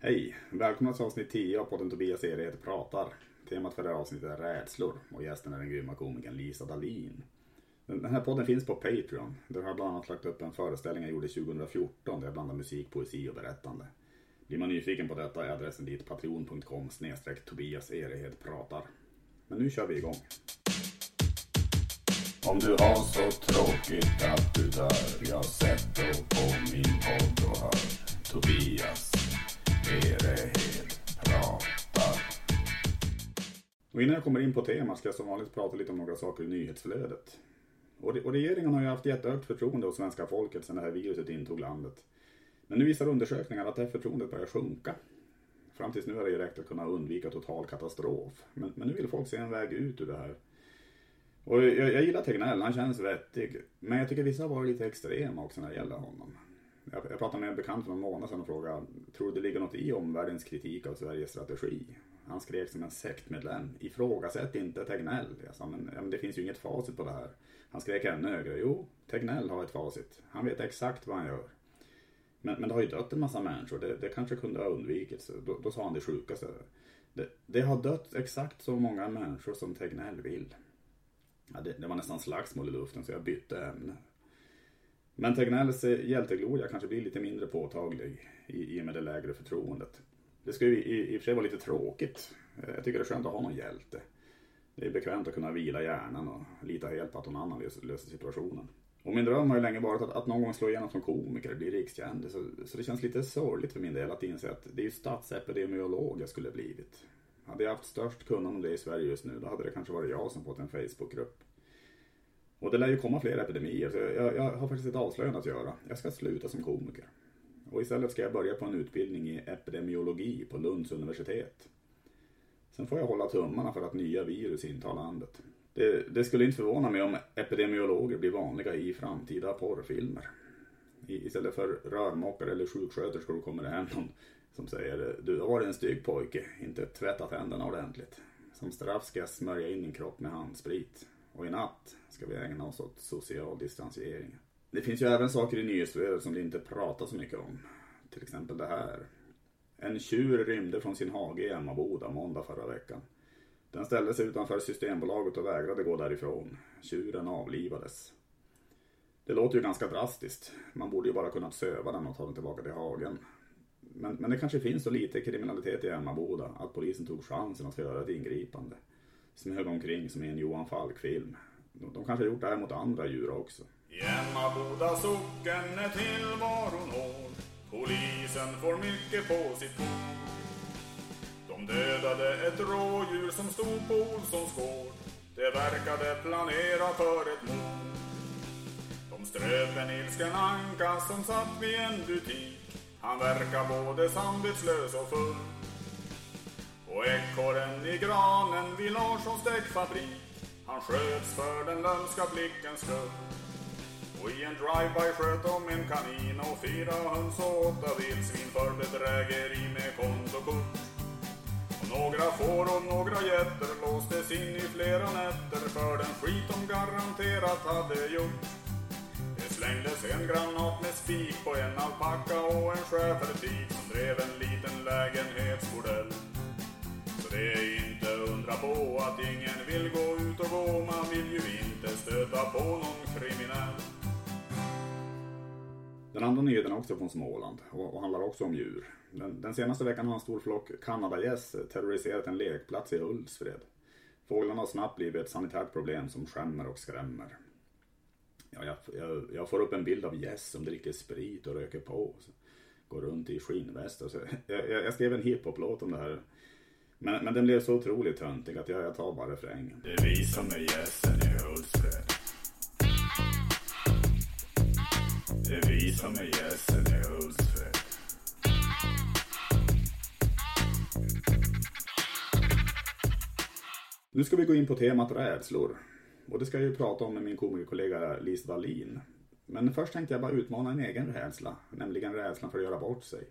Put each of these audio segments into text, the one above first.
Hej! Välkomna till avsnitt 10 av podden Tobias Erehed pratar. Temat för det här avsnittet är rädslor och gästen är den grymma komikern Lisa Dahlin. Den här podden finns på Patreon. Där har jag bland annat lagt upp en föreställning jag gjorde 2014 där jag blandar musik, poesi och berättande. Blir man nyfiken på detta är adressen dit patreon.com snedstreck Tobias Erehed pratar. Men nu kör vi igång. Om du har så tråkigt att du dör, jag sätter på min podd och hör Tobias Pratar. Och innan jag kommer in på temat ska jag som vanligt prata lite om några saker i nyhetsflödet. Och, och regeringen har ju haft jättehögt förtroende hos svenska folket sedan det här viruset intog landet. Men nu visar undersökningar att det här förtroendet börjar sjunka. Fram tills nu har det ju räckt att kunna undvika total katastrof. Men, men nu vill folk se en väg ut ur det här. Och jag, jag gillar Tegnell, han känns vettig. Men jag tycker vissa har varit lite extrema också när det gäller honom. Jag, pratade med en bekant för någon månad sedan och frågade, tror du det ligger något i omvärldens kritik av Sveriges strategi? Han skrek som en sektmedlem, ifrågasätt inte Tegnell. Jag sa, men, ja, men det finns ju inget facit på det här. Han skrek ännu högre, jo, Tegnell har ett facit. Han vet exakt vad han gör. Men, men det har ju dött en massa människor, det, det kanske kunde ha undvikits. Då, då sa han det sjukaste. Det, det har dött exakt så många människor som Tegnell vill. Ja, det, det, var nästan slagsmål i luften så jag bytte ämne. Men Tegnells hjältegloria kanske blir lite mindre påtaglig i, i och med det lägre förtroendet. Det ska ju i, i och för sig vara lite tråkigt. Eh, jag tycker det är skönt att ha någon hjälte. Det är bekvämt att kunna vila hjärnan och lita helt på att någon annan löser, löser situationen. Och min dröm har ju länge varit att, att någon gång slå igenom som komiker och bli rikskändis. Så, så det känns lite sorgligt för min del att inse att det är ju statsepidemiolog jag skulle blivit. Hade jag haft störst kunnande om det i Sverige just nu, då hade det kanske varit jag som fått en Facebookgrupp. Och det lär ju komma fler epidemier, så jag, jag har faktiskt ett avslöjande att göra. Jag ska sluta som komiker. Och istället ska jag börja på en utbildning i epidemiologi på Lunds universitet. Sen får jag hålla tummarna för att nya virus intar landet. Det, det, skulle inte förvåna mig om epidemiologer blir vanliga i framtida porrfilmer. I, istället för rörmokare eller sjuksköterskor kommer det hem någon som säger du har varit en stygg pojke, inte tvättat händerna ordentligt. Som straff ska jag smörja in din kropp med handsprit. Och i natt ska vi ägna oss åt social distansiering. Det finns ju även saker i nyhetsflödet som det inte pratas så mycket om. Till exempel det här. En tjur rymde från sin hage i Emmaboda måndag förra veckan. Den ställde sig utanför Systembolaget och vägrade gå därifrån. Tjuren avlivades. Det låter ju ganska drastiskt. Man borde ju bara kunnat söva den och ta den tillbaka till hagen. Men, men det kanske finns så lite kriminalitet i Emmaboda att polisen tog chansen att göra ett ingripande. Smög omkring som i en Johan Falk-film. De, de kanske gjort det här mot andra djur också. I Emmaboda socken är tillvaron hård. Polisen får mycket på sitt bord. De dödade ett rådjur som stod på Olssons gård. Det verkade planera för ett mord. De ströp en ilsken anka som satt vid en butik. Han verkar både samvetslös och full. Och ekorren i granen vid Larssons däckfabrik. Han sköts för den lömska blickens skull. Och i en drive-by sköt de en kanin och fyra höns och åtta vildsvin för bedrägeri med kontokort. Och några får och några getter låstes in i flera nätter för den skit de garanterat hade gjort. Det slängdes en granat med spik på en alpacka och en schäfertik som drev en liten lägenhetsbordell. Så det är inte undra på att ingen vill gå ut och gå, man vill ju inte stöta på någon kriminell. Den andra nyheten är också från Småland och, handlar också om djur. Den, den, senaste veckan har en stor flock kanadagäss terroriserat en lekplats i Ulvsfred. Fåglarna har snabbt blivit ett sanitärt problem som skämmer och skrämmer. Ja, jag, jag, jag får upp en bild av gäss som dricker sprit och röker på. Så går runt i skinnväst Så jag, jag, skrev en hiphop-låt om det här. Men, men den blev så otroligt töntig att jag, jag tar bara refrängen. Det är vi som är gässen i Hultsfred. Det är vi som är gässen i Hultsfred. Nu ska vi gå in på temat rädslor. Och det ska jag ju prata om med min komikerkollega Lisa Wallin. Men först tänkte jag bara utmana en egen rädsla, nämligen rädslan för att göra bort sig.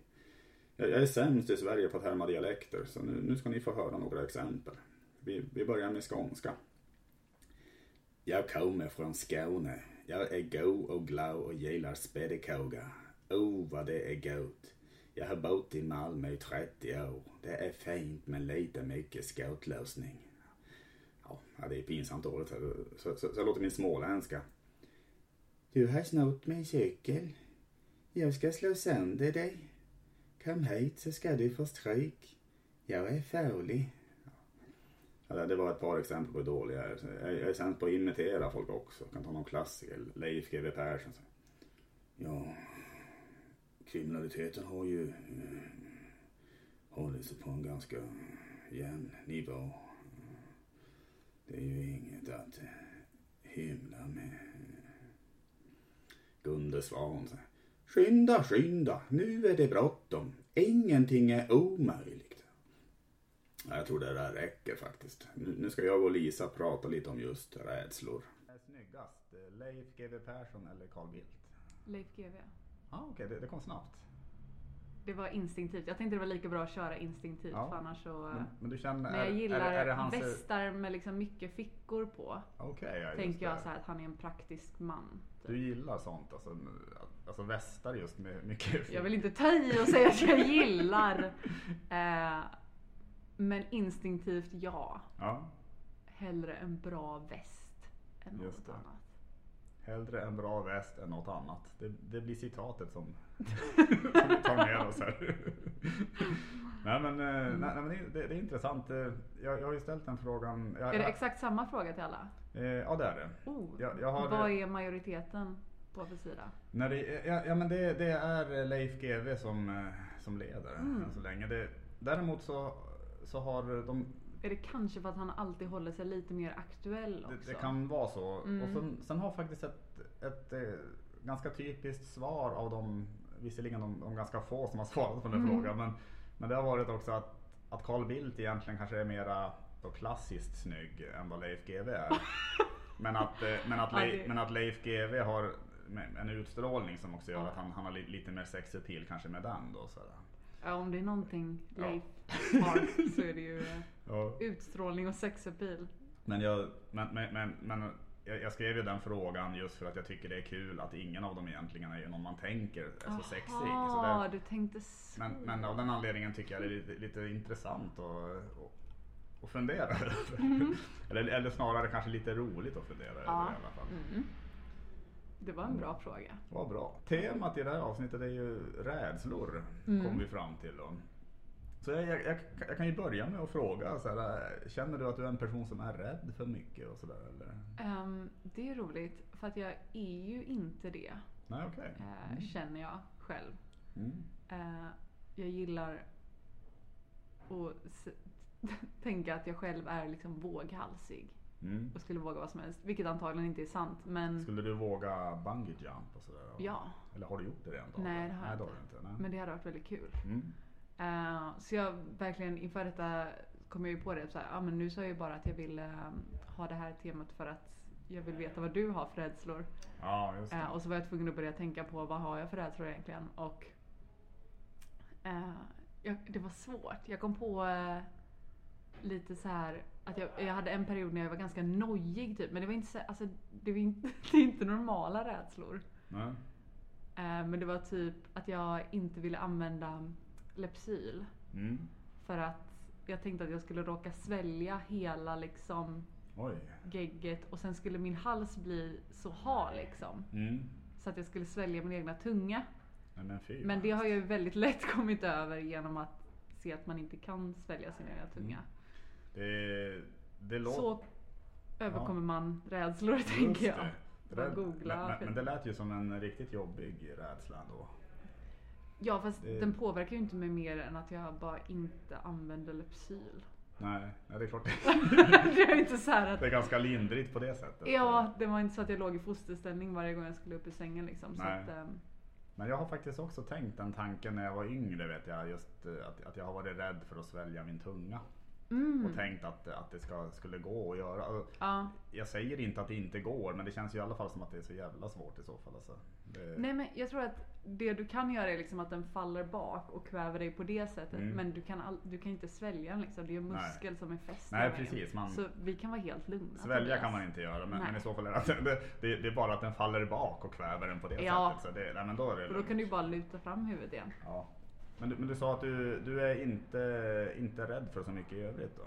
Jag är sämst i Sverige på att härma dialekter, så nu, nu ska ni få höra några exempel. Vi, vi börjar med skånska. Jag kommer från Skåne. Jag är god och glad och gillar spettekaka. Oh, vad det är gott. Jag har bott i Malmö i 30 år. Det är fint men lite mycket skottlossning. Ja, det är pinsamt dåligt. Så, så, så, så låter min småländska. Du har snott min cykel. Jag ska slå sönder dig. Kom hit så ska du få stryk. Jag är farlig. Ja, det var ett par exempel på hur dålig jag är. Jag är sämst på att imitera folk också. Jag kan ta någon klassiker. Leif GW Persson. Ja, kriminaliteten har ju eh, hållit sig på en ganska jämn nivå. Det är ju inget att hymla med. Gunde Svan. Skynda, skynda, nu är det bråttom. Ingenting är omöjligt. Jag tror det där räcker faktiskt. Nu ska jag och Lisa prata lite om just rädslor. Snyggast, Leif GW Persson eller Carl Bildt? Leif GW. Ja, ah, okej, okay. det, det, kom snabbt. Det var instinktivt. Jag tänkte det var lika bra att köra instinktivt ja. för annars så... Men, men, du känner... Men jag gillar är, är det hans... västar med liksom mycket fickor på. Okej, okay, ja, Tänker jag så här att han är en praktisk man. Typ. Du gillar sånt? Alltså, alltså västar just med mycket fickor? Jag vill inte ta i och säga att jag gillar. eh, men instinktivt ja. ja. Hellre en bra väst än något annat. Hellre en bra väst än något annat. Det, det blir citatet som, som vi tar med oss här. nej men, mm. nej, men det, det, är intressant. Eh, jag, jag har ju ställt den frågan. Jag, är det exakt samma fråga till alla? Eh, ja det är det. Oh, jag, jag vad är majoriteten på för sida? När det, ja, ja men det, det är Leif GW som, som leder mm. än så länge. Det, däremot så, så har de är det kanske för att han alltid håller sig lite mer aktuell också? Det, det kan vara så. Mm. Och sen, sen, har faktiskt ett, ett, ett, eh, ganska typiskt svar av de, visserligen de, de ganska få som har svarat på den mm. frågan, men, men det har varit också att, att Carl Bildt egentligen kanske är mera då klassiskt snygg än vad Leif GW är. men, att, eh, men, att Leif, men att Leif GW har en utstrålning som också gör att han, han har lite mer sex appeal kanske med den då. Sådär. Ja, om det är någonting Leif ja. har så är det ju ja. utstrålning och sexappeal. Men jag, men, men, men, men jag, jag, skrev ju den frågan just för att jag tycker det är kul att ingen av dem egentligen är någon man tänker är så sexig. Ja, du tänkte så. Men, men av den anledningen tycker jag det är lite, lite intressant att, att fundera över. Mm. eller, eller snarare kanske lite roligt att fundera ja. över i alla fall. Mm. Det var en bra fråga. Vad bra. Temat i det här avsnittet är ju rädslor, mm. kom vi fram till. Då. Så jag, jag, jag, jag, kan ju börja med att fråga, så här, känner du att du är en person som är rädd för mycket? Och så där, eller? Um, det är roligt, för att jag är ju inte det. Nej, okay. Uh, mm. Känner jag själv. Mm. Uh, jag gillar att tänka att jag själv är liksom våghalsig. Mm. Och skulle våga vad som helst. Vilket antagligen inte är sant. Men... Skulle du våga bungee jump och sådär? Ja. Eller har du gjort det redan? Nej det har jag inte. inte. Nej. Men det hade varit väldigt kul. Mm. Uh, så jag verkligen inför detta kom jag ju på det. Så här, ah, men nu sa jag ju bara att jag ville um, ha det här temat för att jag vill veta vad du har för rädslor. Ja, just uh, och så var jag tvungen att börja tänka på vad har jag för rädslor egentligen. Och uh, jag, det var svårt. Jag kom på lite så här att jag, jag hade en period när jag var ganska nojig typ. Men det var inte så, alltså, det, var inte, det är inte normala rädslor. Nej. Uh, men det var typ att jag inte ville använda Lepsyl. Mm. För att jag tänkte att jag skulle råka svälja hela liksom Oj. gegget och sen skulle min hals bli så hal liksom. Mm. Så att jag skulle svälja min egna tunga. Nej, men, fy, men det har jag ju väldigt lätt kommit över genom att se att man inte kan svälja sin egna tunga. Mm. Det, det låter... Så överkommer ja. man rädslor Just tänker jag. Det. Det där, googla. Men, men, det lät ju som en riktigt jobbig rädsla ändå. Ja fast det... den påverkar ju inte mig mer än att jag bara inte använder Lepsyl. Nej, nej det är klart det är inte så att... Det är ganska lindrigt på det sättet. Ja, det var inte så att jag låg i fosterställning varje gång jag skulle upp i sängen liksom. Nej. Att, um... Men jag har faktiskt också tänkt den tanken när jag var yngre vet jag. Just eh, att, att jag har varit rädd för att svälja min tunga. Mm. Och tänkt att, att det ska, skulle gå att göra. Ja. Jag säger inte att det inte går men det känns ju i alla fall som att det är så jävla svårt i så fall. Alltså. Det... Nej men jag tror att det du kan göra är liksom att den faller bak och kväver dig på det sättet. Mm. Men du kan, all, du kan inte svälja den liksom. Det är ju muskel Nej. som är fäst. Nej precis. Man... Så vi kan vara helt lugna. Svälja kan man inte göra men, men i så fall är det, det, det, är bara att den faller bak och kväver den på det ja. sättet. Så det, nej, men då är det och då kan du ju bara luta fram huvudet igen. Ja. Men, du, men du sa att du, du är inte, inte rädd för så mycket i övrigt då?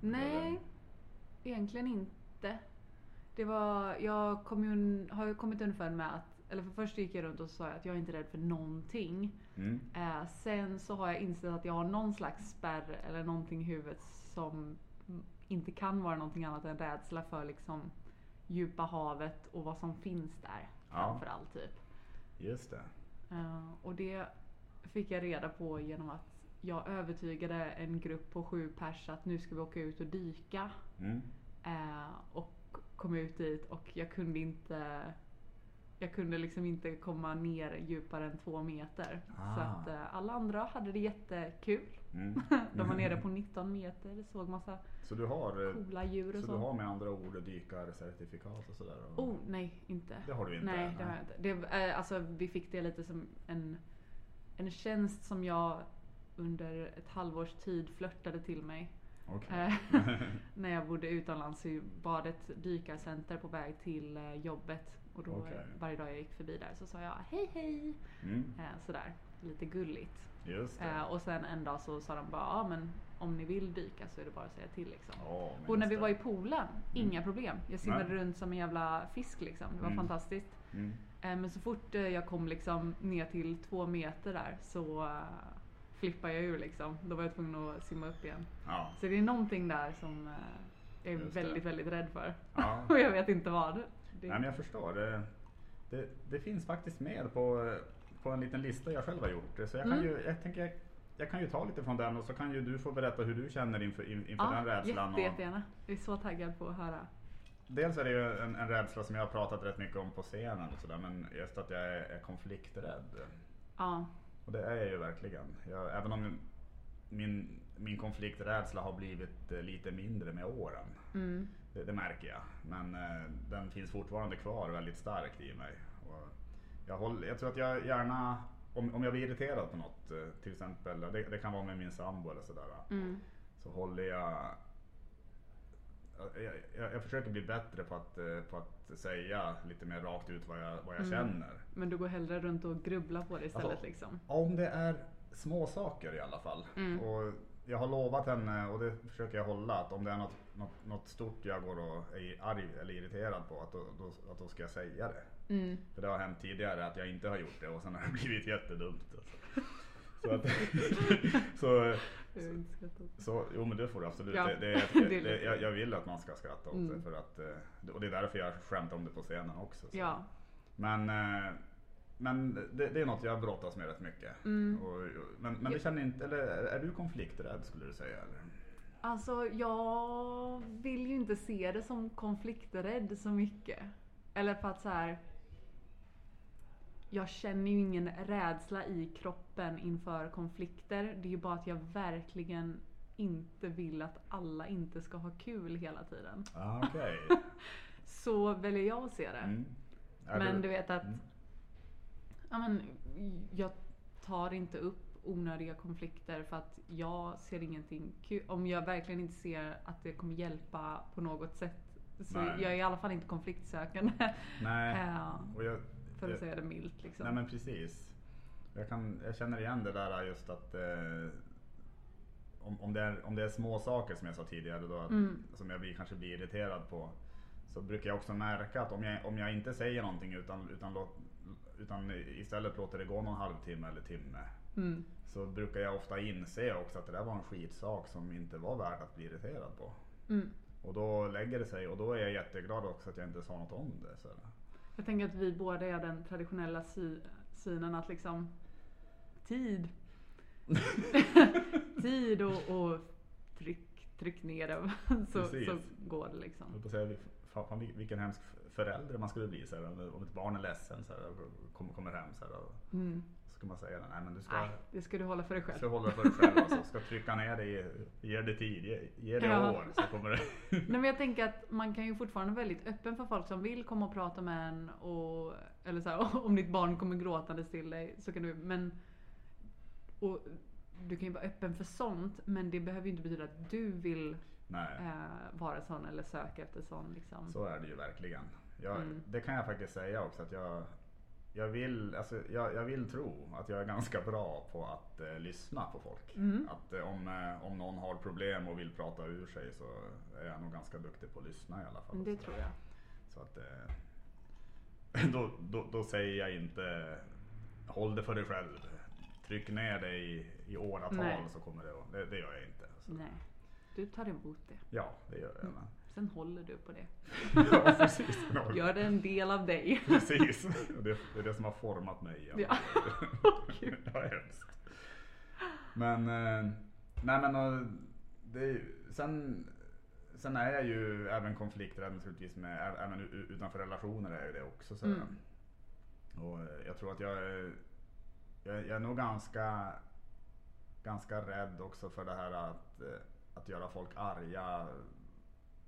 Nej, egentligen inte. Det var, jag kom ju, har ju kommit underfund med att, eller för först gick jag runt och sa att jag är inte rädd för någonting. Mm. Eh, sen så har jag insett att jag har någon slags spärr eller någonting i huvudet som inte kan vara någonting annat än rädsla för liksom djupa havet och vad som finns där Ja. framför allt typ. Just det. Eh, och det fick jag reda på genom att jag övertygade en grupp på sju pers att nu ska vi åka ut och dyka. Mm. Eh, och kom ut dit och jag kunde inte jag kunde liksom inte komma ner djupare än två meter. Så Ah. att eh, alla andra hade det jättekul. Mm. De var nere på 19 meter, såg massa Så du har, eh, coola djur och så så. du har med andra ord dykarcertifikat och sådär? och- Oh, nej, inte. Det har du inte? Nej, det har jag inte. Det, eh, alltså, vi fick det lite som en, en tjänst som jag under ett halvårs tid flörtade till mig. Okej. Eh, när jag bodde utomlands så var det ett dykarcenter på väg till eh, jobbet. Och då eh, varje dag jag gick förbi där så sa jag hej hej. Mm. Eh, sådär, lite gulligt. Och sen en dag så sa de bara, ja men om ni vill dyka så är det bara att säga till liksom. Men Och när vi var i poolen, inga problem. Jag simmade Nej. runt som en jävla fisk liksom. Det var Mm. fantastiskt. Mm. Eh, Men så fort eh, jag kom liksom ner till två meter där så uh, flippade jag ur liksom. Då var jag tvungen att simma upp igen. Ja. Så det är någonting där som eh, jag är väldigt, väldigt rädd för. Ja. Och jag vet inte vad. Det, Nej, men jag förstår. Det, det, det finns faktiskt med på, på en liten lista jag själv har gjort. Så jag kan, Mm. ju, jag tänker, jag, jag kan ju ta lite från den och så kan ju du få berätta hur du känner inför, in- inför den rädslan. jätte, och- jättegärna. Jag är så taggad på att höra. Dels är det ju en, en rädsla som jag har pratat rätt mycket om på scenen och sådär, men just att jag är, är konflikträdd. Ja. Och det är jag ju verkligen. Jag, även om min, min konflikträdsla har blivit eh, lite mindre med åren. Mm. Det, det märker jag. Men eh, den finns fortfarande kvar väldigt starkt i mig. Och jag, håller, jag tror att jag gärna, om, om jag blir irriterad på något, eh, till exempel, det, det kan vara med min sambo eller sådär. Mm. Så håller jag jag, jag, jag försöker bli bättre på att, eh, på att säga lite mer rakt ut vad jag, vad jag Mm. känner. Men du går hellre runt och grubblar på det istället Alltså, liksom. Om det är små saker i alla fall. Mm. Och jag har lovat henne, och det försöker jag hålla, att om det är något, något, något stort jag går och är arg eller irriterad på, att då, då, att då ska jag säga det. Mm. För det har hänt tidigare att jag inte har gjort det och sen har det blivit jättedumt. Alltså. Så, att, så, Så, jo men det får du absolut. Ja, Det, det, det det, jag, jag vill att man ska skratta åt Mm. det. För att, eh, och det är därför jag skämtar om det på scenen också. Så. Ja. Men, eh, men det, det är något jag brottas med rätt mycket. Mm. Och, men men det känner inte, eller är du konflikträdd skulle du säga? Eller? Alltså jag vill ju inte se det som konflikträdd så mycket. Eller för att så här. Jag känner ju ingen rädsla i kroppen inför konflikter. Det är ju bara att jag verkligen inte vill att alla inte ska ha kul hela tiden. Ah, Okej. Så väljer jag att se det. Mm. Men du vet att Mm. ja, men, jag tar inte upp onödiga konflikter för att jag ser ingenting kul. Om jag verkligen inte ser att det kommer hjälpa på något sätt. Så Nej. jag är i alla fall inte konfliktsökande. Nej. Och jag, för att jag, säga det milt. Liksom. nej men precis. Jag, kan, jag känner igen det där just att eh, om, om, det är, om det är små saker som jag sa tidigare då, Mm. som jag blir, kanske blir irriterad på. Så brukar jag också märka att om jag, om jag inte säger någonting utan, utan, låt, utan istället låter det gå någon halvtimme eller timme. Mm. Så brukar jag ofta inse också att det där var en skitsak som inte var värd att bli irriterad på. Mm. Och då lägger det sig och då är jag jätteglad också att jag inte sa något om det. Så. Jag tänker att vi båda är den traditionella sy- synen att liksom tid. tid och, och tryck, tryck ner det. så, Precis. så går det liksom. Jag att säga, fan, fan, vil- vilken hemsk förälder man skulle bli så här, om- ett barn är ledsen så här, kommer, kommer hem så här, och Mm. Ska man säga nej men du ska, Nej, det ska du hålla för dig själv. ska hålla det för dig själv alltså, ska trycka ner dig, ge det tid, ge, ge det Ja. år så kommer det. Nej, men jag tänker att man kan ju fortfarande vara väldigt öppen för folk som vill komma och prata med en. Och, eller så här, om ditt barn kommer gråtandes till dig så kan du, men och, du kan ju vara öppen för sånt men det behöver ju inte betyda att du vill eh, vara sån eller söka efter sån. Liksom. så är det ju verkligen. Jag, Mm. Det kan jag faktiskt säga också att jag jag, vill, alltså, jag, jag vill tro att jag är ganska bra på att eh, lyssna på folk. Mm. Att eh, om, eh, om någon har problem och vill prata ur sig så är jag nog ganska duktig på att lyssna i alla fall. Det tror jag. Så att eh, då, då, då säger jag inte håll det för dig själv. Tryck ner det i, i åratal Nej. så kommer det att, det, det gör jag inte. Så, Nej. Du tar emot det. ja, det gör jag. Men. Sen håller du på det. ja, precis. Gör det en del av dig. precis. Det, det är det som har format mig. Ja. ja, hemskt. Men, eh, nej men och det, är sen, sen är jag ju även konflikträdd naturligtvis med, även utanför relationer är jag det också. Så. Mm. Och eh, jag tror att jag är, jag, jag är nog ganska, ganska rädd också för det här att, eh, att göra folk arga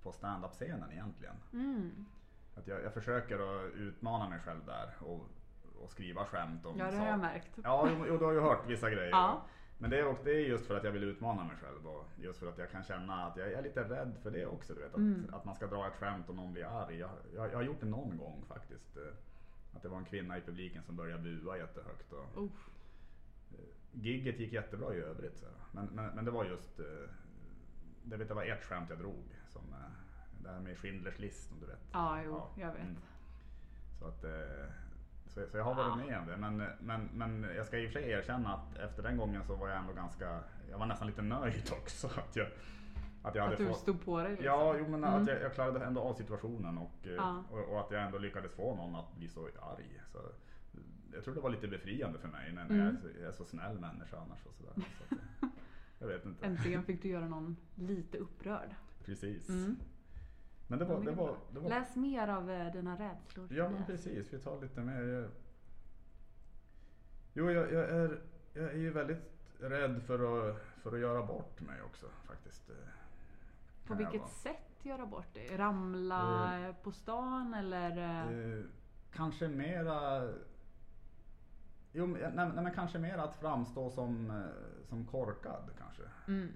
på stand-up-scenen egentligen. Mm. Att jag, jag försöker att utmana mig själv där och, och skriva skämt om Ja, det har jag märkt. Ja, jo, du har ju hört vissa grejer. Ja. Men det är, också- det är just för att jag vill utmana mig själv och just för att jag kan känna att jag är lite rädd för det också. Du vet, att, Mm. att man ska dra ett skämt och någon blir arg. Jag, jag, jag har gjort det någon gång faktiskt. eh, Att det var en kvinna i publiken som började bua jättehögt. Och, Uff. Gigget gick jättebra i övrigt. Så. Men, men, men det var just, eh, det, vet, det var ett skämt jag drog. Som, eh, det här med Schindler's list om du vet. Ja, jo, jag vet. mm. Så, att, eh, så, så jag har varit Ja. med om det. Men, men, men jag ska i och för sig erkänna att efter den gången så var jag ändå ganska, jag var nästan lite nöjd också. Att jag, att jag Att hade du fått, stod på dig liksom. Ja, jo, men Mm. att jag, jag klarade ändå av situationen och, eh, Ja. och, och att jag ändå lyckades få någon att bli så arg. Så, jag tror det var lite befriande för mig när när jag, är Mm. så, jag är så snäll människa annars. Och sådär. Så att, jag vet inte. Äntligen fick du göra någon lite upprörd. Precis. Mm. Men det var, det var, det var Läs mer av eh, dina rädslor. Ja men precis, vi tar lite mer. Jo jag, jag, är, jag är ju väldigt rädd för att, för att göra bort mig också faktiskt. eh, På vilket vara. sätt göra bort det? Ramla på stan eller? Eh, kanske mera Jo, nej, nej, men kanske mer att framstå som, som korkad kanske. Mm.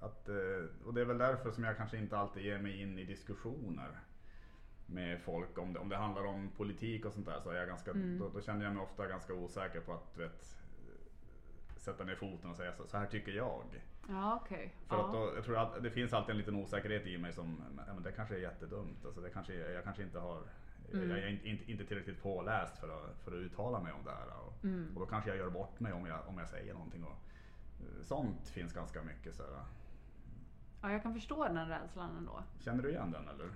Att, eh, och det är väl därför som jag kanske inte alltid ger mig in i diskussioner med folk. Om det, om det handlar om politik och sånt där så är jag ganska, Mm. då, då känner jag mig ofta ganska osäker på att vet, sätta ner foten och säga så, så här tycker jag. Ja okej. För Ja. att då, jag tror att det finns alltid en liten osäkerhet i mig som, ja, men det kanske är jättedumt. Alltså det kanske, jag kanske inte har, Mm. jag är inte, inte, inte tillräckligt påläst för att, för att uttala mig om det här. Och, Mm. och då kanske jag gör bort mig om jag, om jag säger någonting. Och, eh, sånt finns ganska mycket. Så här. Ja, jag kan förstå den rädslan ändå. Känner du igen den eller?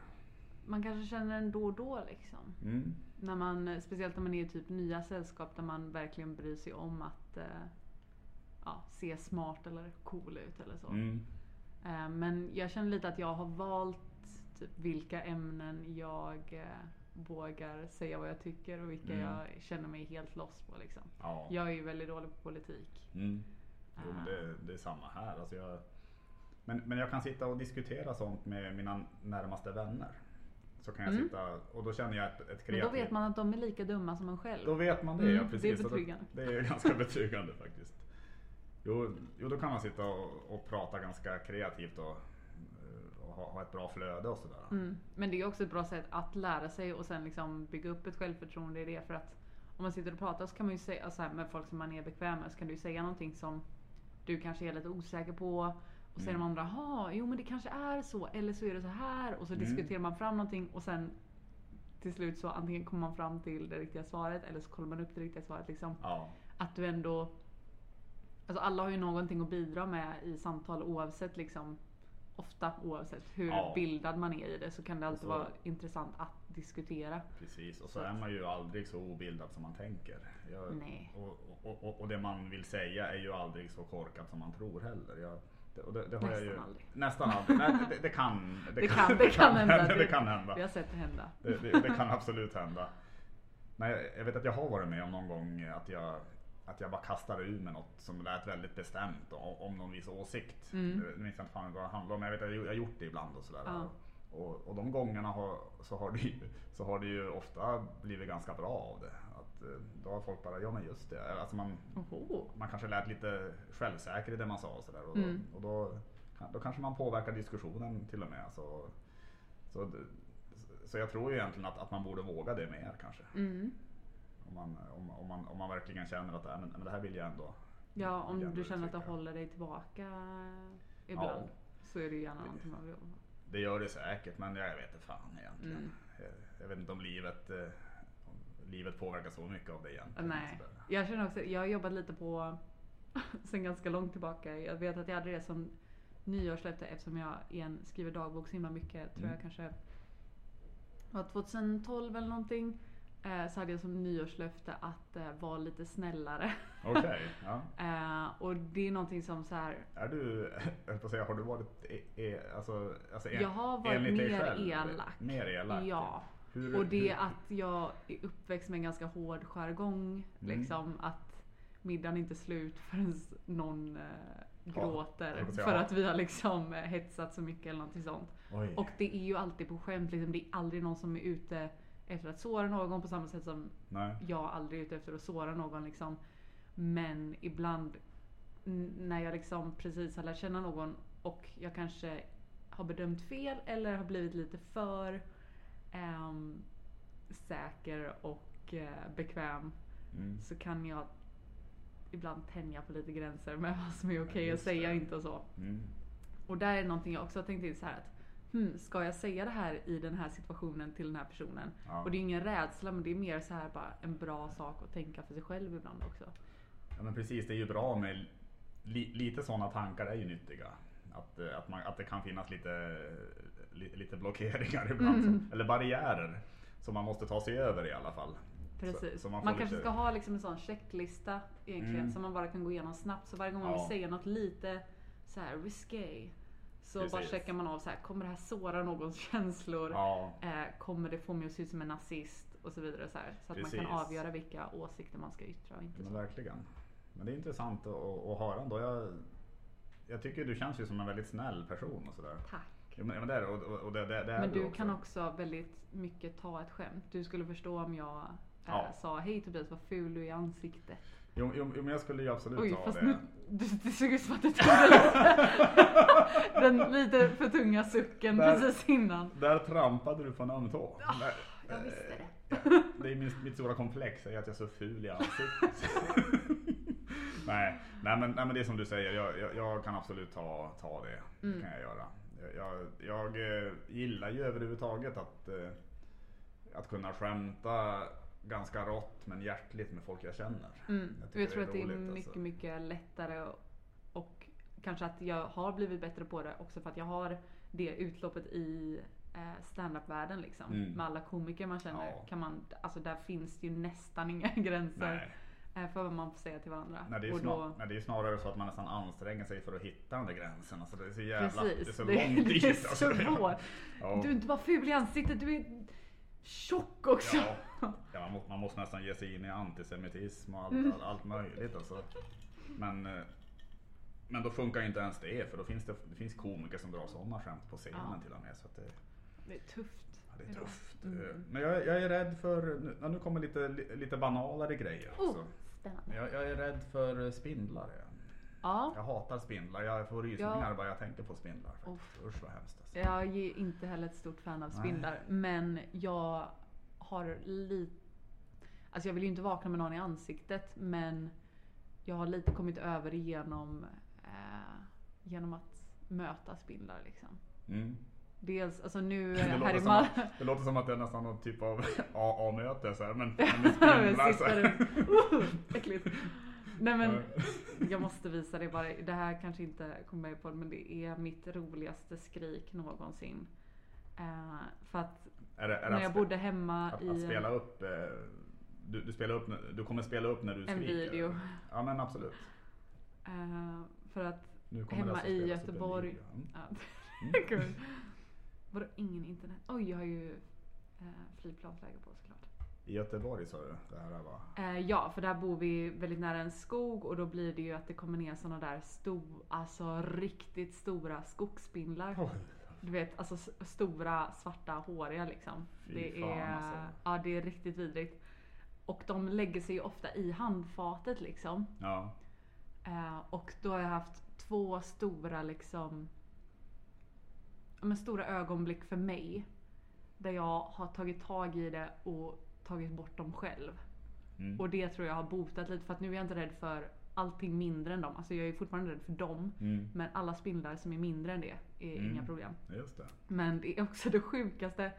Man kanske känner den då och då liksom. Mm. När man, speciellt när man är i typ nya sällskap där man verkligen bryr sig om att eh, ja, se smart eller cool ut eller så. Mm. Eh, men jag känner lite att jag har valt typ vilka ämnen jag eh, vågar säga vad jag tycker och vilka Mm. jag känner mig helt loss på. Liksom. Ja. Jag är ju väldigt dålig på politik. Mm. Jo, men det, det är samma här. Alltså jag, men, men jag kan sitta och diskutera sånt med mina närmaste vänner. Så kan jag Mm. sitta och då känner jag ett, ett Men kreativt... då vet man att de är lika dumma som en själv. Då vet man det, Mm, ja det är precis. Betryggande. Det, det är ganska betryggande faktiskt. Jo, jo, då kan man sitta och, och prata ganska kreativt och, eh, och ha, ha ett bra flöde och sådär. Mm. Men det är också ett bra sätt att lära sig och sen liksom bygga upp ett självförtroende i det. För att om man sitter och pratar så kan man ju säga så här, med folk som man är bekväm med så kan du säga någonting som du kanske är lite osäker på. Och säger Mm. de andra, jaha, jo men det kanske är så, eller så är det så här. Och så Mm. diskuterar man fram någonting och sen till slut så antingen kommer man fram till det riktiga svaret eller så kollar man upp det riktiga svaret. Liksom. Ja, Att du ändå... Alltså alla har ju någonting att bidra med i samtal oavsett liksom ofta oavsett hur Ja. bildad man är i det så kan det alltid så- vara intressant att diskutera. precis. Och så är man ju aldrig så obildad som man tänker. Jag, Nej. Och, och, och, och det man vill säga är ju aldrig så korkat som man tror heller. Jag, det, och det, det har jag Nästan ju, aldrig. Nästan aldrig. Nej, det, det kan Det kan, det kan hända. Det kan hända. Vi har sett det hända. Det, det, det kan absolut hända. Nej, jag- jag vet att jag har varit med om någon gång att jag, att jag bara kastade ur med något som lät väldigt bestämt om, om någon viss åsikt. Mm. Nu minns jag inte fan vad det handlar om, men jag vet att jag har gjort det ibland och sådär. Ja. Och, och de gångerna har, så, har det, ju- så har det ju ofta blivit ganska bra av det. Eh, då har folk bara, ja men just det. Alltså man, Oho. man kanske lät lite självsäker i det man sa och sådär. Och, då, Mm. och då, då kanske man påverkar diskussionen till och med. Så, så, så jag tror ju egentligen att, att man borde våga det mer kanske. Mm. Om man, om, om man, om man verkligen känner att äh, men, men det här vill jag ändå. Ja, om du känner att det håller dig tillbaka ibland. Så är det ju gärna Det- någonting man vill jobba med. Det gör det säkert men jag vet inte fan egentligen. Mm. Jag, jag vet inte om livet, eh, livet påverkar så mycket av det egentligen. Nej. Sådär. Jag känner också, jag har jobbat lite på sen ganska långt tillbaka. Jag vet att jag hade det som nyårslöfte eftersom jag igen skriver dagbok så himla mycket. Tror Mm. jag kanske var 2012 eller någonting. Eh, så hade jag som nyårslöfte att eh, vara lite snällare. Okej, ja. Eh, och det är någonting som så här. Är du, jag på säga, har du varit e, e, alltså, alltså en, Jag har varit mer själv, elak. Mer elak? Ja. Hur, Och det hur, att jag är uppväxt med en ganska hård jargong. Mm. Liksom att middagen inte är slut förrän någon eh, Ja, gråter. säga, för ja. att vi har liksom eh, hetsat så mycket eller någonting sånt. Oj. Och det är ju alltid på skämt. Liksom. Det är aldrig någon som är ute efter att såra någon på samma sätt som Nej. jag aldrig är ute efter att såra någon. Liksom. Men ibland när jag liksom precis har lärt känna någon och jag kanske har bedömt fel eller har blivit lite för ehm, säker och eh, bekväm Mm. så kan jag ibland tänja på lite gränser med vad som är okej att just säga det. och inte och så. Mm. Och där är någonting jag också har tänkt till så här att hmm, ska jag säga det här i den här situationen till den här personen? Ja. Och det är ingen rädsla men det är mer så här bara en bra sak att tänka för sig själv ibland också. Ja men precis, det är ju bra med li, lite sådana tankar är ju nyttiga. Att, eh, att, man, att det kan finnas lite, li, lite blockeringar ibland, Mm. som, eller barriärer som man måste ta sig över i alla fall. Precis. Så- man man kanske lite- ska ha liksom en sån checklista egentligen Mm. som man bara kan gå igenom snabbt. Så varje gång man Ja. vill säga något lite så här risky så bara Precis. checkar man av så här, kommer det här såra någons känslor? Ja, Eh, kommer det få mig att se ut som en nazist? Och så vidare. Så, här, så att man Precis. kan avgöra vilka åsikter man ska yttra och inte. men Så. verkligen. Men det är intressant att, att, att höra ändå. Jag, jag tycker du känns ju som en väldigt snäll person och sådär. Tack. Ja, men, men det är, och, och, och det, det, det är Men du också. kan också väldigt mycket ta ett skämt. Du skulle förstå om jag eh, Ja. sa hej Tobias vad ful du är i ansiktet. Jo, jo, men jag skulle ju absolut Oj, ta fast det. nu, det, det såg ut som att du tog det lite. Den lite för tunga sucken Där- precis innan. Där trampade du på en öm tå. Där- Ah, Jag visste det. Ja, det är min, mitt stora komplex, är att jag är så ful i ansiktet. nej, nej, men, nej men det är som du säger, jag, jag, jag kan absolut ta, ta det. Det Mm. kan jag göra. Jag, jag, eh, gillar ju överhuvudtaget att, eh, att kunna skämta ganska rått men hjärtligt med folk jag känner. Mm. Jag jag tror det att det är mycket, alltså. mycket lättare och, kanske att jag har blivit bättre på det också för att jag har det utloppet i eh, standup-världen liksom. Mm. Med alla komiker man känner. Ja. Kan man, alltså där finns det ju nästan inga gränser Nej, för vad man får säga till varandra. nej, det är ju snar, då, nej, det är snarare så att man nästan anstränger sig för att hitta den där gränsen. Alltså det är så jävla, precis, det är så det, långt det dit. alltså. svårt. Ja. Du är inte bara ful i ansiktet, du är tjock också. Ja, ja man, måste, man måste nästan ge sig in i antisemitism och allt, Mm. allt, allt möjligt. Alltså. Men, eh, men då funkar ju inte ens det för då finns det, det finns komiker som drar sådana skämt på scenen Ja. till och med. Så det, Det är tufft. ja, det är tufft. Mm. Eh, Men jag, jag är rädd för, nu, nu kommer lite, li- lite banalare grejer också. Spännande. Jag, jag är rädd för spindlar. Jag, Ja, jag hatar spindlar. Jag får rysningar bara jag tänker på spindlar. faktiskt. Usch vad hemskt. Alltså. jag är inte heller ett stort fan av Nej. spindlar. Men jag har lite... Alltså jag vill ju inte vakna med någon i ansiktet men jag har lite kommit över genom, eh, genom att möta spindlar liksom. Mm. Dels, alltså nu Det här i Malmö. att, det låter som att det är nästan någon typ av AA-möte så här, men, men med spindlar. Så här. Uh, äckligt. Nej men jag måste visa det bara. Det här kanske inte kommer med på men det är mitt roligaste skrik någonsin. Eh, för att Är det, är när jag bodde hemma Att, i att spela upp, eh, du, du, spelar upp, du kommer spela upp när du en skriker? video. Ja men absolut. eh, för att hemma alltså i upp en Göteborg. video. Mm. Ja, Mm. Vadå ingen internet? Oj jag har ju eh, flygplansläge på såklart. I Göteborg sa du det här var? Eh, ja, för där bor vi väldigt nära en skog och då blir det ju att det kommer ner såna där stor, alltså riktigt stora skogsspindlar. Du vet, alltså stora svarta håriga liksom. Fy det fan, är, alltså. ja det är riktigt vidrigt. Och de lägger sig ju ofta i handfatet liksom. Ja. Eh, och då har jag haft två stora liksom men stora ögonblick för mig. Där jag har tagit tag i det och tagit bort dem själv. Mm. Och det tror jag har botat lite för att nu är jag inte rädd för allting mindre än dem. Alltså jag är fortfarande rädd för dem. Mm. Men alla spindlar som är mindre än det är Mm. inga problem. Just det. Men det är också det sjukaste.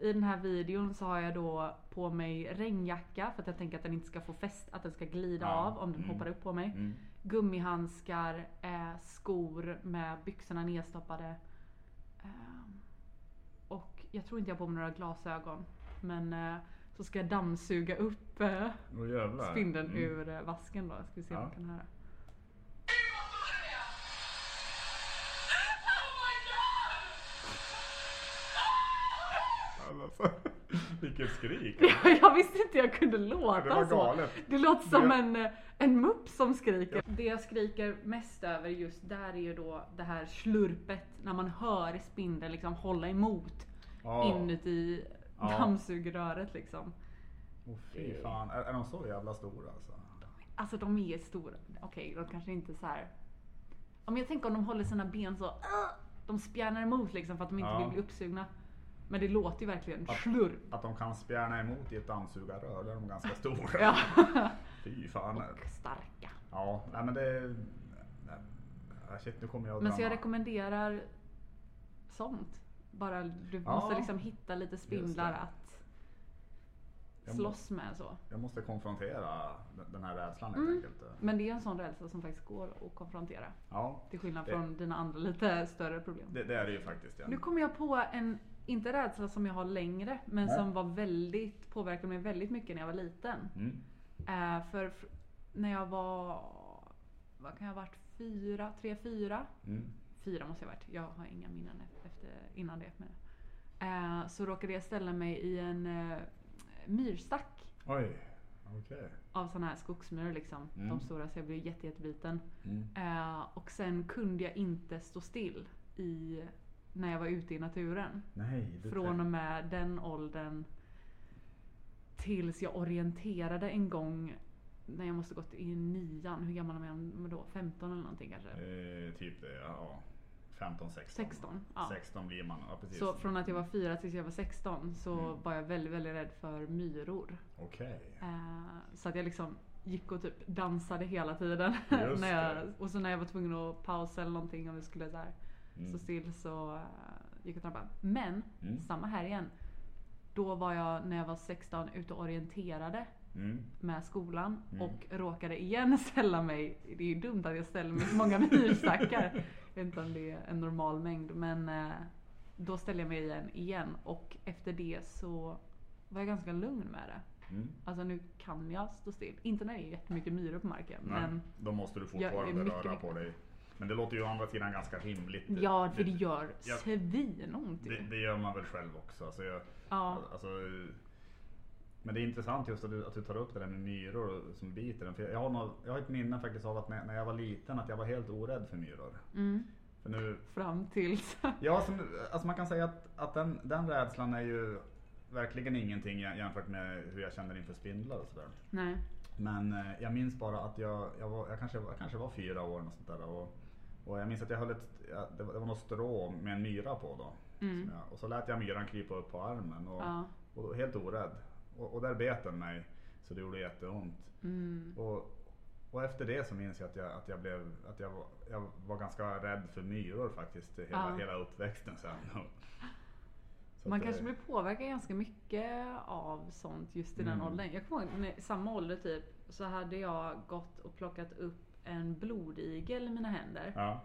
I den här videon så har jag då på mig regnjacka för att jag tänker att den inte ska få fäst, att den ska glida Ja, av om den mm. hoppar upp på mig. Mm. Gummihandskar, eh, skor med byxorna nedstoppade. Ehm, och jag tror inte jag har på mig några glasögon. Men eh, så ska jag dammsuga upp jävlar. spindeln Mm. ur eh, vasken då. Ska vi se om Ja. man kan höra. Alltså, vilket skrik. jag visste inte jag kunde låta Det var så. galet. Det låter som Det- en, eh, en mupp som skriker. Det jag skriker mest över just där är ju då det här slurpet när man hör spindeln liksom hålla emot Ja. inuti Ja. dammsugröret liksom. Åh fy fan. Är, är de så jävla stora alltså? Alltså de är stora. Okej, de kanske inte så här. Om jag tänker om de håller sina ben så. ah, de spjärnar emot liksom för att de inte Ja. vill bli uppsugna. Men det låter ju verkligen Att- slurp. Att de kan spjärna emot i ett dammsugarrör, då är de ganska stora. Ja. Fy fan. Och starka. Ja, nej men det... nej, Shit, nu kommer jag att Men så jag rekommenderar sånt. Bara du Ja. måste liksom hitta lite spindlar att Jag slåss med så. Jag måste konfrontera den- den här rädslan helt Mm. enkelt. Men det är en sån rädsla som faktiskt går att konfrontera. Ja, Till skillnad Det- från dina andra lite större problem. det, det är det ju faktiskt. Ja. Nu kommer jag på en, inte rädsla som jag har längre, men Nej. som var väldigt, påverkade mig väldigt mycket när jag var liten. Mm. Eh, för när jag var, vad kan jag ha varit, fyra, tre, fyra? Mm. Fyra måste jag ha varit, jag har inga minnen e- efter, innan det. Men, eh, så råkade jag ställa mig i en eh, myrstack Oj, okej. av såna här skogsmyror liksom. Mm. De stora så jag blev jätte, jättebiten. Mm. Eh, och sen kunde jag inte stå still i, när jag var ute i naturen. Nej, Från och med den åldern tills jag orienterade en gång när jag måste gått i nian. Hur gammal är man då? 15 eller någonting kanske? Eh, typ det, ja. 15, 16. 16. Ja. 16 blir man, ja precis. Så från att jag var 4 tills jag var 16 så Mm. var jag väldigt, väldigt rädd för myror. Okej. Eh, så att jag liksom gick och typ dansade hela tiden. När jag, och så när jag var tvungen att pausa eller någonting om vi skulle så här, Mm. stå still så eh, gick jag och trampade. Men Mm. samma här igen. Då var jag när jag var 16 ute och orienterade Mm. med skolan Mm. och råkade igen ställa mig. Det är ju dumt att jag ställer mig så många myrstackar. Jag vet inte om det är en normal mängd men eh, då ställde jag mig igen igen och efter det så var jag ganska lugn med det. Mm. Alltså nu kan jag stå still. Inte när det är jättemycket myror på marken. Nej, Men då måste du fortfarande röra på dig. Men det låter ju å andra sidan ganska rimligt. ja, för det gör ja. svinont det, det gör man väl själv också. Alltså jag, Ja. alltså, men det är intressant just att du, att du tar upp det där med myror som biter en. För jag, har jag har ett minne faktiskt av att när, när jag var liten att jag var helt orädd för myror. Mm. För nu, Fram tills... ja, som, alltså man kan säga att, att den, den rädslan är ju verkligen ingenting jä- jämfört med hur jag känner inför spindlar och sådär. Nej. Men eh, jag minns bara att jag, jag, var, jag, kanske, jag kanske var fyra år och sånt där. Och, och jag minns att jag höll ett, ja, det, var, det var något strå med en myra på då. Mm. Jag, och så lät jag myran krypa upp på armen och, Ja. och helt orädd. Och, och där bet den mig så det gjorde jätteont. Mm. Och, och efter det så minns jag att jag, att jag, blev, att jag, var, jag var ganska rädd för myror faktiskt hela, Ja. hela uppväxten sen. Så Man kanske eh, blir påverkad ganska mycket av sånt just i den Mm. åldern. Jag kommer ihåg när- samma ålder typ så hade jag gått och plockat upp en blodigel i mina händer. Ja.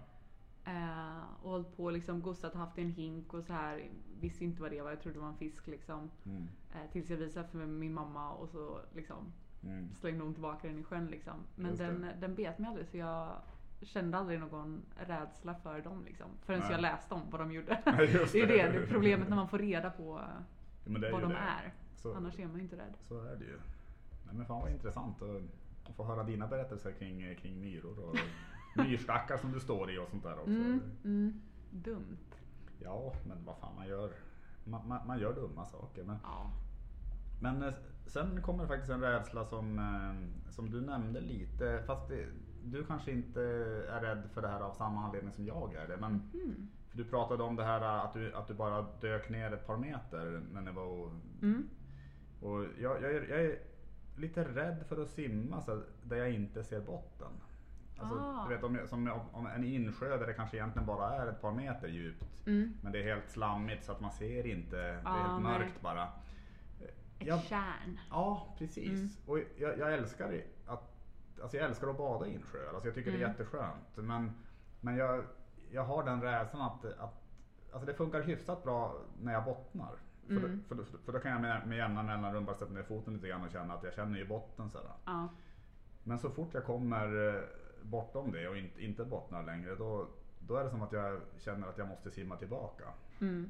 Eh, och hållit på och liksom gosat och haft i en hink och så här. Visste inte vad det var, jag trodde det var en fisk liksom. Mm. Eh, tills jag visade för min mamma och så liksom Mm. slängde hon tillbaka den i sjön liksom. Men den, den bet mig aldrig så jag kände aldrig någon rädsla för dem liksom. Förrän Nej. jag läste om vad de gjorde. Just det är det. det, är problemet när man får reda på Ja, vad de det. är. Så, Annars är man ju inte rädd. så är det ju. Nej, men fan vad intressant att, att få höra dina berättelser kring, kring myror och myrstackar som du står i och sånt där också. Mm, mm, dumt. Ja, men vad fan man gör. Man, man, man gör dumma saker. Men, Ja. men eh, sen kommer faktiskt en rädsla som, eh, som du nämnde lite. Fast det, du kanske inte är rädd för det här av samma anledning som jag är det. Men Mm. för du pratade om det här att du, att du bara dök ner ett par meter när ni var och Mm. Och jag, jag, jag lite rädd för att simma så där jag inte ser botten. Alltså, Ah. du vet, om, jag- som om, om en insjö där det kanske egentligen bara är ett par meter djupt. Mm. Men det är helt slammigt så att man ser inte. Det är Ah, helt nej. mörkt bara. Ett Jag- kärn. Ja, precis. Mm. Och jag, jag älskar att Alltså jag älskar att bada i insjöar. Alltså jag tycker det är Mm. jätteskönt. Men, men jag, jag har den rädslan att, att alltså det funkar hyfsat bra när jag bottnar. För, Mm. då, för, då, för då kan jag med, med jämna mellanrum bara sätta ner foten lite grann och känna att jag känner ju botten. Sådär. Ja. Men så fort jag kommer eh, bortom det och inte, inte bottnar längre då, då är det som att jag känner att jag måste simma tillbaka. Mm.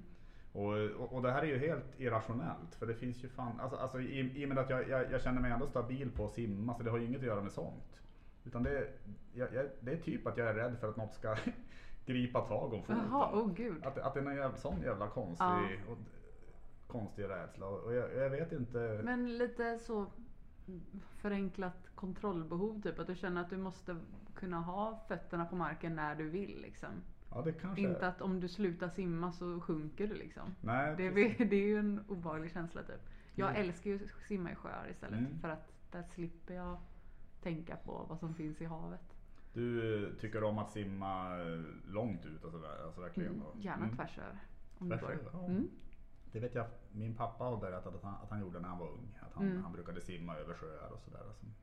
Och, och, och det här är ju helt irrationellt för det finns ju fan, alltså, alltså i, i och med att jag, jag, jag känner mig ändå stabil på att simma så det har ju inget att göra med sånt. Utan det, jag, jag, det är typ att jag är rädd för att något ska gripa tag om foten. Jaha, åh gud. Att, att det är någon jävla, sån jävla konstig, Ja. och, konstig rädsla. Och jag, jag vet inte. Men lite så förenklat kontrollbehov typ. Att du känner att du måste kunna ha fötterna på marken när du vill liksom. ja, Inte att om du slutar simma så sjunker du liksom. Nej, Det är, det är ju en obehaglig känsla typ. Jag Mm. älskar ju att simma i sjöar istället. Mm. För att där slipper jag tänka på vad som finns i havet. Du eh, tycker om att simma eh, långt ut sådär? Alltså verkligen? Mm. Gärna Mm. tvärs över. Om Tvärs över, ja. Det vet jag, min pappa har berättat att han, att han gjorde när han var ung. Att han, Mm. han brukade simma över sjöar och sådär. Som,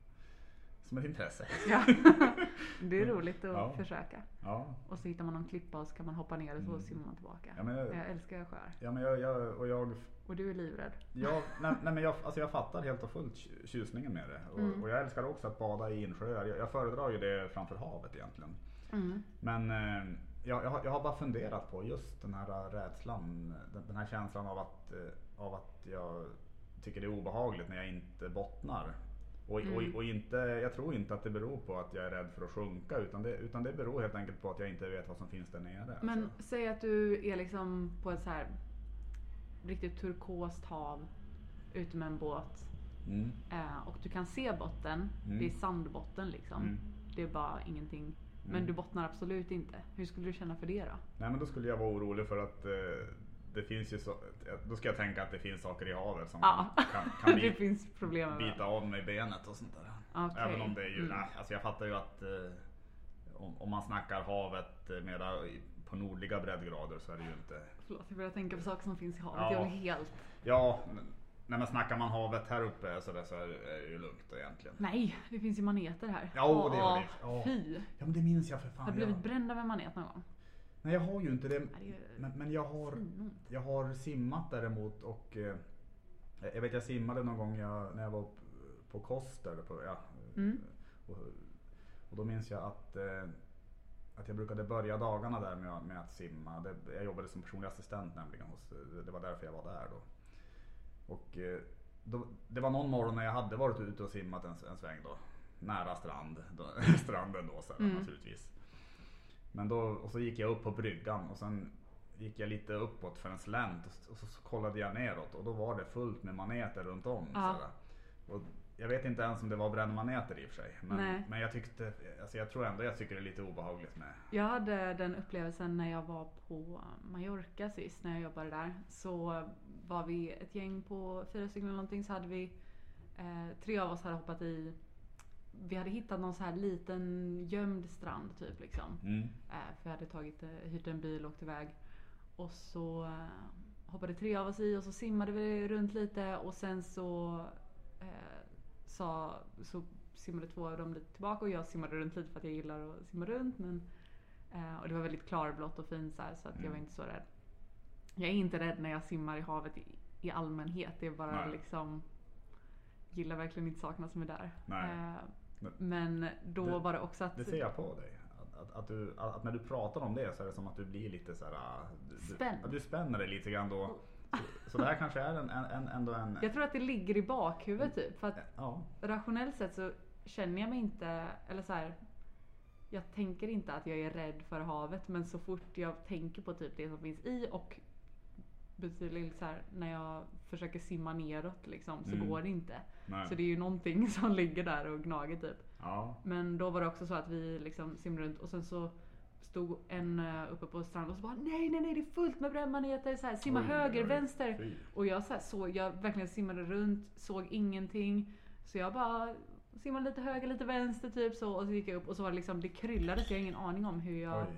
som ett intresse. Ja. det är roligt att Ja. försöka. Ja, Och så hittar man någon klippa och så kan man hoppa ner och så Mm. simmar man tillbaka. ja men, jag, Jag älskar sjöar. ja, men jag, jag, och jag, Och du är livrädd. jag, nej, nej, men jag, alltså jag fattar helt och fullt tj- tjusningen med det. Och, Mm. och jag älskar också att bada i insjöar. Jag, jag föredrar ju det framför havet egentligen. Mm. Men eh, jag, jag, har, jag har bara funderat på just den här rädslan. Den, den här känslan av att, eh, av att jag tycker det är obehagligt när jag inte bottnar. Och, Mm. och, och inte, jag tror inte att det beror på att jag är rädd för att sjunka utan det, utan det beror helt enkelt på att jag inte vet vad som finns där nere. Men Alltså. säg att du är liksom på ett så här riktigt turkost hav ute med en båt Mm. eh, och du kan se botten. Mm. Det är sandbotten liksom. Mm. Det är bara ingenting. Men Mm. du bottnar absolut inte. Hur skulle du känna för det då? Nej men då skulle jag vara orolig för att eh, det finns ju så, då ska jag tänka att det finns saker i havet som Ja. kan, kan, det bita, av mig benet och sånt där. Okej. Även om det är ju, Mm. nej, alltså jag fattar ju att eh, om, om man snackar havet eh, mera på nordliga breddgrader så är det ju inte. Förlåt, jag börjar tänka på saker som finns i havet. Ja. Jag blir helt... Ja, men- nej men snackar man havet här uppe så, där, så är det ju lugnt egentligen. Nej, det finns ju maneter här. Ja, det gör det. Ja. Fy! Ja men det minns jag för fan. Har du blivit jag, bränd av en manet någon gång? nej jag har ju inte det. Men, men jag har. Jag har simmat däremot och eh, jag vet jag simmade någon gång jag, när jag var på Koster. På, ja, Mm. och, och då minns jag att, eh, att jag brukade börja dagarna där med, med att simma. Det, jag jobbade som personlig assistent nämligen. Hos, det var därför jag var där då. Och, eh, då, det var någon morgon när jag hade varit ute och simmat en, en sväng då. Nära strand, då, stranden då så här, Mm. naturligtvis. Men då, och så gick jag upp på bryggan och sen gick jag lite uppåt för en slänt och, s- och så kollade jag neråt och då var det fullt med maneter runt om. Ja. Och jag vet inte ens om det var brännmaneter i och för sig. Men, Nej. men jag tyckte, alltså jag tror ändå jag tycker det är lite obehagligt med. Jag hade den upplevelsen när jag var på Mallorca sist, när jag jobbade där. Så var vi ett gäng på fyra stycken eller någonting, så hade vi eh, tre av oss hade hoppat i vi hade hittat någon så här liten gömd strand typ liksom. Mm. Eh, för vi hade tagit, eh, hyrt en bil och åkt iväg. Och så eh, hoppade tre av oss i och så simmade vi runt lite och sen så, eh, sa, så simmade två av dem lite tillbaka och jag simmade runt lite för att jag gillar att simma runt. Men, eh, och det var väldigt klarblått och fint så, här, så att jag Mm. var inte så rädd. Jag är inte rädd när jag simmar i havet i, i allmänhet. Det är bara Nej. liksom gillar verkligen inte sakerna som är där. Nej. Eh, Men- då Det- var det också att Det ser jag på dig. Att, att, du, att, när du pratar om det så är det som att du blir lite så här. ah, Du, du, Spänd. ja, du spänner dig lite grann då. Så, så det här kanske är en, en, en, ändå en... Jag tror att det ligger i bakhuvudet typ. För att Ja. rationellt sett så känner jag mig inte, eller så här. Jag tänker inte att jag är rädd för havet men så fort jag tänker på typ det som finns i och betydligt så här, när jag försöker simma neråt liksom så Mm. går det inte. Nej. Så det är ju någonting som ligger där och gnager typ. Ja. Men då var det också så att vi liksom simmade runt och sen så stod en eh, uppe på stranden och så bara nej nej nej det är fullt med brännmaneter, så här, simma Oj, höger, oj, vänster. fy. Och jag så här, såg, jag verkligen simmade runt, såg ingenting. Så jag bara simmade lite höger, lite vänster typ så och så gick jag upp och så var det liksom, det kryllade så jag har ingen aning om hur jag Oj.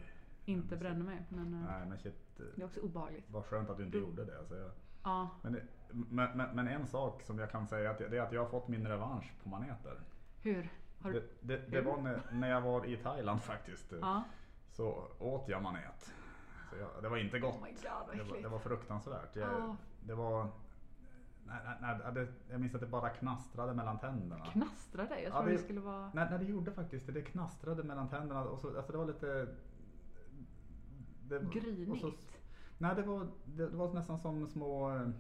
inte brände mig. Men eh, Nej men shit. Eh, det är också obehagligt. Vad skönt att du inte gjorde det. Alltså jag, Ja, men, det- men, men, men en sak som jag kan säga det är att jag har fått min revansch på maneter. hur? Har du? Det, det, det hur? var när, när jag var i Thailand faktiskt. Ja. Så åt jag manet. Så jag, det var inte gott. Oh god det, var, det var fruktansvärt. Jag, Ja. Det var... Nej, nej, nej, jag minns att det bara knastrade mellan tänderna. Knastrade? Jag Ja, trodde det- det skulle vara... Nej, nej, det gjorde faktiskt det. Det knastrade mellan tänderna. Och så, alltså det var lite... Det, och så-. Nej, det var, det, det var nästan som små... Vad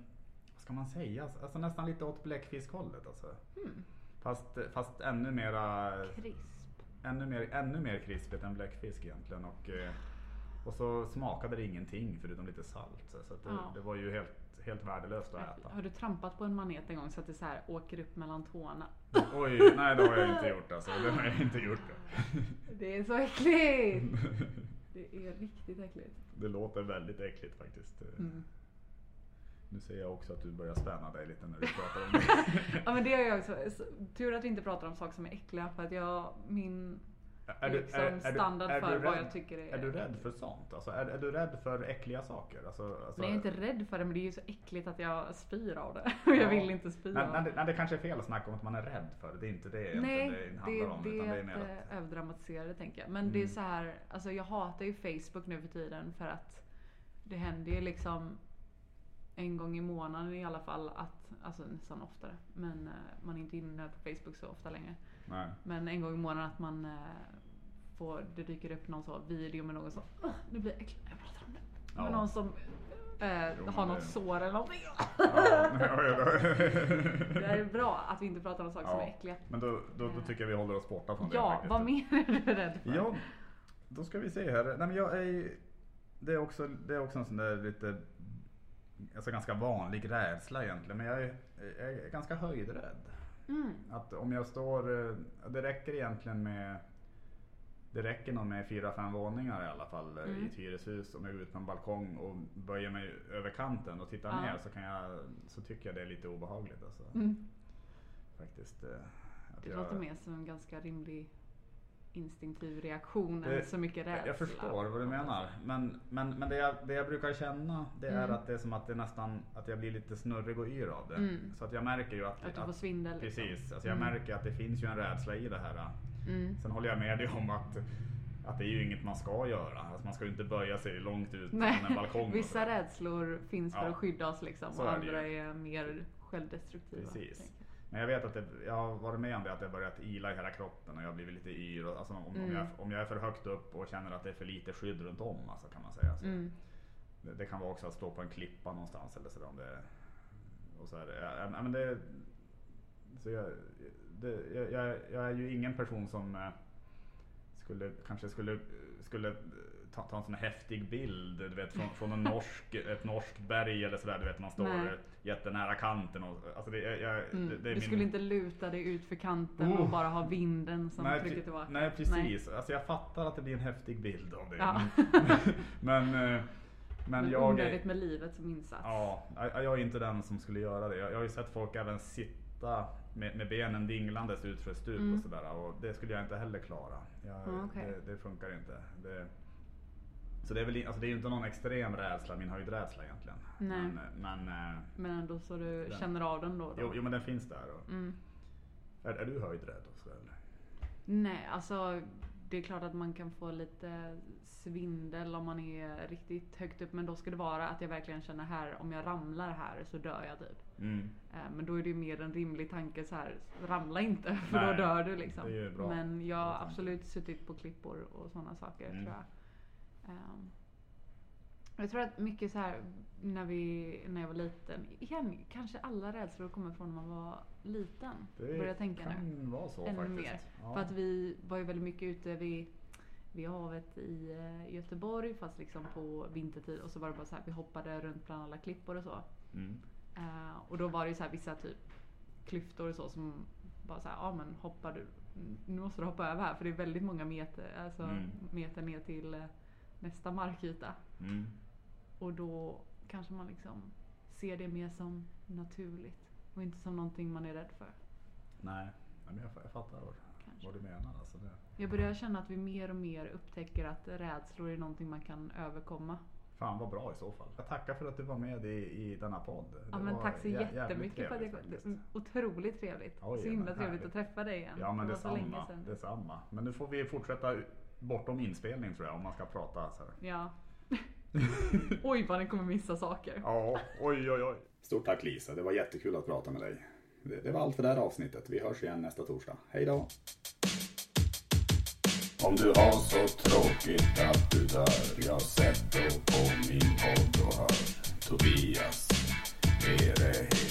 ska man säga? Alltså nästan lite åt bläckfiskhållet alltså. Mm. Fast, fast ännu mera... Krisp. Ännu mer, ännu mer krispigt än bläckfisk egentligen. Och, eh, och så smakade det ingenting förutom lite salt. Så det, Ja. det var ju helt, helt värdelöst att äta. Har du trampat på en manet en gång så att det så här åker upp mellan tårna? Oj, nej det har jag inte gjort alltså. Det har jag inte gjort. Det är så äckligt! Det är riktigt äckligt. Det låter väldigt äckligt faktiskt. Mm. Nu ser jag också att du börjar spänna dig lite när du pratar om det. Ja men det är jag också. Så- Tur att vi inte pratar om saker som är äckliga för att jag, min Är du- liksom är- är standard är du för vad rädd- jag tycker är Är du rädd för sånt? Alltså, är, är du rädd för äckliga saker? Alltså, alltså, Nej jag är inte rädd för det men det är ju så äckligt att jag spyr av det. Och jag Ja. vill inte spy Nej, av det. det- nej, det kanske är fel att snacka om att man är rädd för det. Det är inte det Nej, det det, handlar om. det utan det är är mer att eh, överdramatisera det tänker jag. Men det är Mm. så här, alltså jag hatar ju Facebook nu för tiden för att det händer ju liksom en gång i månaden i alla fall att, alltså nästan oftare, men eh, man är inte inne på Facebook så ofta längre. Nej. Men en gång i månaden att man eh, får, det dyker upp någon så video med någon som, "Ugh, nu blir jag äcklig när jag pratar om det. Ja. Med någon som eh, Jo, har något det- sår eller någonting. Ja. Det är bra att vi inte pratar om saker som är äckliga. Men då, då, då tycker jag vi håller oss borta från det Ja, faktiskt. vad mer är du rädd för? Ja, då ska vi se här. Nej, men jag är, det, är också, det är också en sån där lite, alltså ganska vanlig rädsla egentligen. Men jag är, jag är ganska höjdrädd. Mm. Att om jag står, eh, det räcker egentligen med det räcker nog med fyra, fem våningar i alla fall eh, Mm. i ett hyreshus. Om jag går ut på en balkong och böjer mig över kanten och tittar Ja. ner så, kan jag, så tycker jag det är lite obehagligt. Alltså, Mm. faktiskt, eh, Det jag- låter mer som en ganska rimlig instinktiv reaktion än så mycket rädsla. Jag förstår vad du menar. Men, men, men det, jag, det jag brukar känna det är Mm. att det är som att det nästan att jag blir lite snurrig och yr av det. Mm. Så att jag märker ju att, Att du får svindel. liksom. Precis, alltså jag Mm. märker att det finns ju en rädsla i det här. Mm. Sen håller jag med dig om att, att det är ju inget man ska göra. Alltså man ska ju inte böja sig långt ut från en balkong. Vissa rädslor finns för Ja. att skydda oss liksom och är andra är mer självdestruktiva. Precis. Men jag vet att det, jag har varit med om det att det har börjat ila i hela kroppen och jag har blivit lite yr. Och, alltså om, om, Mm. jag, om jag är för högt upp och känner att det är för lite skydd runt om alltså, kan man säga. Så. Mm. Det, det kan vara också att stå på en klippa någonstans eller sådär. Om det, och så här, ja, men det, så jag, det, jag, jag, jag är ju ingen person som eh, skulle, kanske skulle, skulle ta, ta en sån häftig bild du vet, från, från en norsk, ett norskt berg eller sådär. Du vet man står Nej. jättenära kanten. Och, alltså det, jag, Mm. det, det du min- skulle inte luta dig ut för kanten Oh. och bara ha vinden som nej, trycker tillbaka. Nej precis. Alltså jag fattar att det blir en häftig bild av det. Ja. Men, men, eh, men Men jag... onödigt med livet som insats. Ja, jag jag är inte den som skulle göra det. Jag, jag har ju sett folk även sitta med, med benen dinglandes ut för ett stup Mm. och sådär. Och det skulle jag inte heller klara. Jag, Ja, okej. det, det funkar inte. Det, så det är väl alltså det är ju inte någon extrem rädsla, min höjdrädsla egentligen. Nej. Men, men, eh, Men ändå så du Den- känner av den då. då. jo, jo men den finns där. Och, Mm. är, är du höjdrädd också eller? Nej, alltså det är klart att man kan få lite svindel om man är riktigt högt upp. Men då ska det vara att jag verkligen känner här, om jag ramlar här så dör jag typ. Mm. Eh, Men då är det ju mer en rimlig tanke så här, ramla inte för Nej, då dör du liksom. det är ju bra. Men jag har absolut suttit på klippor och sådana saker Mm. tror jag. Ehm, jag tror att mycket så här när, vi, när jag var liten, igen kanske alla rädslor kommer från när man var liten. Det Börjar jag tänka nu. kan vara så Ännu faktiskt. mer. Ja. För att vi var ju väldigt mycket ute vid, vid havet i eh, Göteborg fast liksom på vintertid och så var det bara så här, vi hoppade runt bland alla klippor och så. Mm. Eh, och då var det ju så här vissa typ klyftor och så som bara så här, ja men hoppar du, nu måste du hoppa över här för det är väldigt många meter, alltså Mm. meter ner till eh, nästa markyta. Mm. Och då kanske man liksom ser det mer som naturligt och inte som någonting man är rädd för. Nej, men jag, jag fattar vad, Kanske. vad du menar. Alltså det, Jag börjar känna att vi mer och mer upptäcker att rädslor är någonting man kan överkomma. fan vad bra i så fall. Jag tackar för att du var med i, i denna podd. Ja, Det men var tack så jättemycket för att jag. Otroligt trevligt. Oj, så himla men trevligt härligt. att träffa dig igen. Ja men det detsamma, sedan. detsamma. Men nu får vi fortsätta bortom inspelning tror jag om man ska prata så här. Ja. oj vad ni kommer missa saker. Ja, oj oj oj. Stort tack Lisa, det var jättekul att prata med dig. Det, det var allt för det här avsnittet. Vi hörs igen nästa torsdag. Hej då! Om du har så tråkigt att du dör Jag sätter på min podd och hör Tobias Erehel